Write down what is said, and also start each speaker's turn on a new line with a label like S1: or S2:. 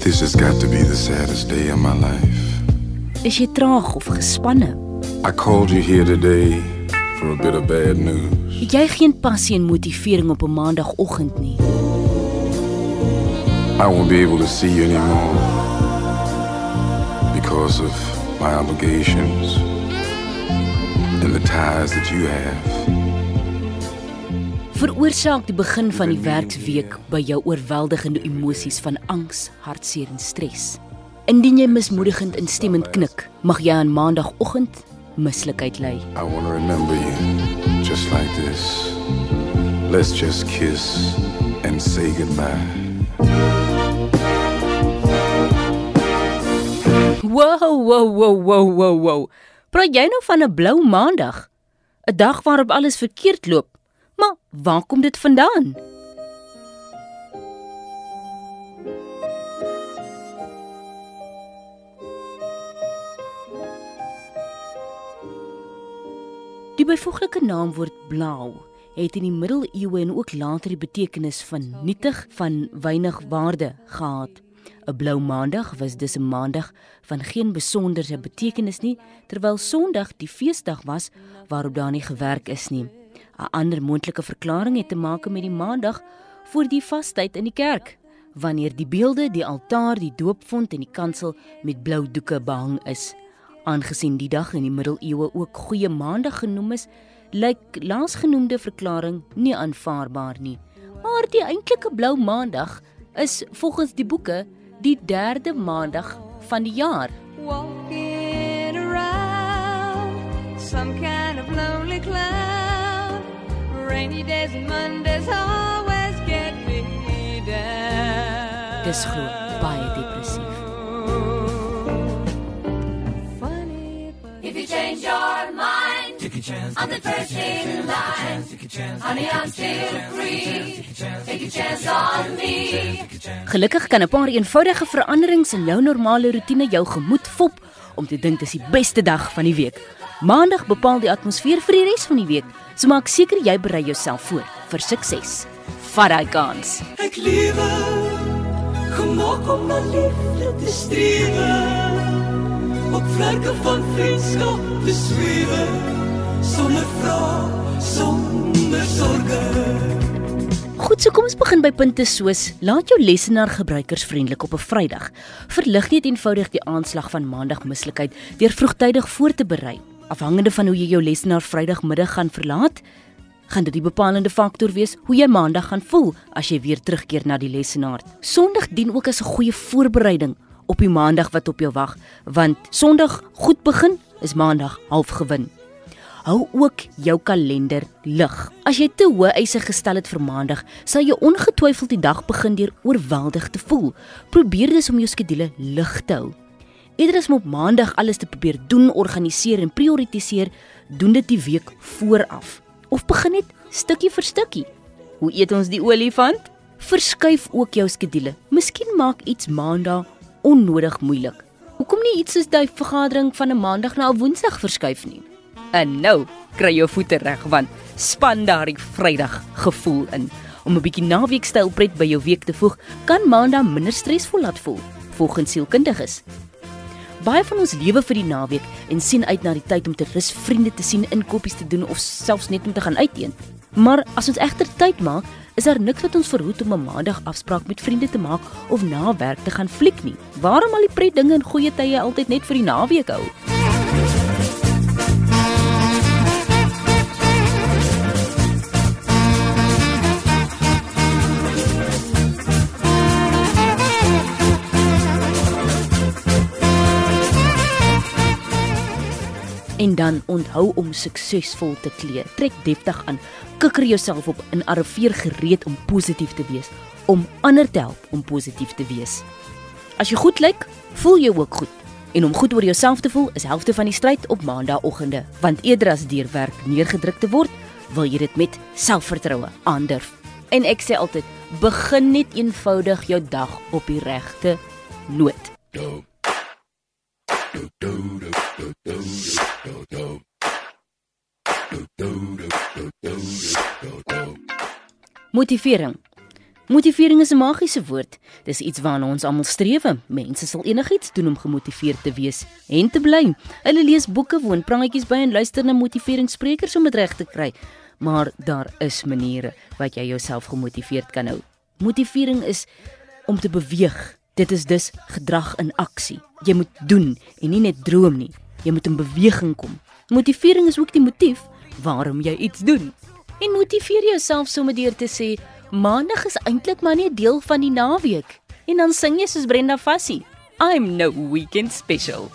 S1: This has got to be the saddest day of my life.
S2: Is jy traag of gespanne?
S1: I called you here today for a bit of bad news.
S2: Het jy geen passie en motivering op 'n maandagooggend nie?
S1: I won't be able to see you anymore because of my obligations and the ties that you have.
S2: Veroorsaak die begin van die werksweek by jou oorweldigende emosies van angs, hartseer en stres. Indien jy mismoedigend instemmend knik, mag jy aan maandagooggend mislikheid ly.
S1: I want to remember you just like this. Let's just kiss and say goodbye.
S2: Wow, wow, wow, wow, wow, wow. Praat jy nou van 'n blou maandag? 'n Dag waarop alles verkeerd loop. Waar kom dit vandaan? Die byvoeglike naamwoord blou het in die middeleeue en ook later die betekenis van nietig, van weinig waarde gehad. 'n Blou maandag was dus 'n maandag van geen besonderse betekenis nie, terwyl Sondag die feesdag was waarop daar nie gewerk is nie. 'n Ander moontlike verklaring het te maak met die maandag voor die vastyd in die kerk, wanneer die beelde, die altaar, die doopvont en die kansel met blou doeke behang is. Aangesien die dag in die middeleeue ook goeie maandag genoem is, lyk laasgenoemde verklaring nie aanvaarbaar nie. Maar die eintlike blou maandag is volgens die boeke die derde maandag van die jaar.
S3: Walking around some kind of lonely cloud. Rainy days and Mondays always get me down.
S2: Dis glo baie depressief.
S3: Funny, but
S4: If you change your mind, I'm the first in line. Honey, I'm still free. Take a chance on me.
S2: Gelukkig kan 'n paar eenvoudige veranderings in jou normale roetine jou gemoed fop om te dink dis die beste dag van die week. Maandag bepaal die atmosfeer vir die res van die week, so maak seker jy berei jouself voor vir sukses. Vat daai kans.
S5: Ek lewe gemaak om na liefde te strewe op vlerke van vriendskap te swewe sonder vrae sonder sorge
S2: Goed, so kom ons begin by punte soos laat jou lesenaar gebruikersvriendelik op 'n Vrydag. Verlig net eenvoudig die aanslag van Maandag mislikheid deur vroegtydig voor te berei. Afhangende van hoe jy jou lesenaar Vrydagmiddag gaan verlaat, gaan dit die bepalende faktor wees hoe jy Maandag gaan voel as jy weer terugkeer na die lesenaar. Sondag dien ook as 'n goeie voorbereiding op die Maandag wat op jou wag, want Sondag goed begin is Maandag half gewin. Hou ook jou kalender lig. As jy te hoë eise gestel het vir Maandag, sal jy ongetwyfeld die dag begin deur oorweldig te voel. Probeer dus om jou skedule lig te hou. Eerder as om op Maandag alles te probeer doen, organiseer en prioritiseer, doen dit die week vooraf. Of begin net stukkie vir stukkie. Hoe eet ons die olifant? Verskuif ook jou skedule. Miskien maak iets Maandag onnodig moeilik. Hoekom nie iets soos die vergadering van 'n Maandag na 'n Woensdag verskuif nie? En nou kry jou voete reg want span daardie Vrydag gevoel in. Om 'n bietjie naweekstyl pret by jou week te voeg, kan Maandag minder stresvol laat voel, volgens sielkundiges. Baie van ons lewe vir die naweek en sien uit na die tyd om te rus, vriende te sien, inkopies te doen of selfs net om te gaan uiteen. Maar as ons egter tyd maak, is daar niks wat ons verhoed om 'n maandag afspraak met vriende te maak of na werk te gaan fliek nie. Waarom al die pret dinge en goeie tye altyd net vir die naweek hou? En dan onthou om suksesvol te kleed. Trek deftig aan. Kikker jouself op en arriveer gereed om positief te wees, om ander te help om positief te wees. As jy goed lyk, voel jy ook goed. En om goed oor jouself te voel is helfte van die stryd op maandagooggende, want eerder as deur werk neergedruk te word, wil jy dit met selfvertroue aandurf. En ek sê altyd, begin net eenvoudig jou dag op die regte noot. Motivering. Motivering is 'n magiese woord. Dis iets waarna ons almal streef. Mense sal enigiets doen om gemotiveerd te wees en te bly. Hulle lees boeke, woon praatjies by en luister na motiveringssprekers om dit reg te kry. Maar daar is maniere wat jy jouself gemotiveerd kan hou. Motivering is om te beweeg. Dit is dus gedrag in aksie. Jy moet doen en nie net droom nie. Jy moet in beweging kom. Motivering is ook die motief waarom jy iets doen. En motiveer jouself sommer deur te sê Maandag is eintlik maar net deel van die naweek. En dan sing jy soos Brenda Fassie. I'm no weekend special.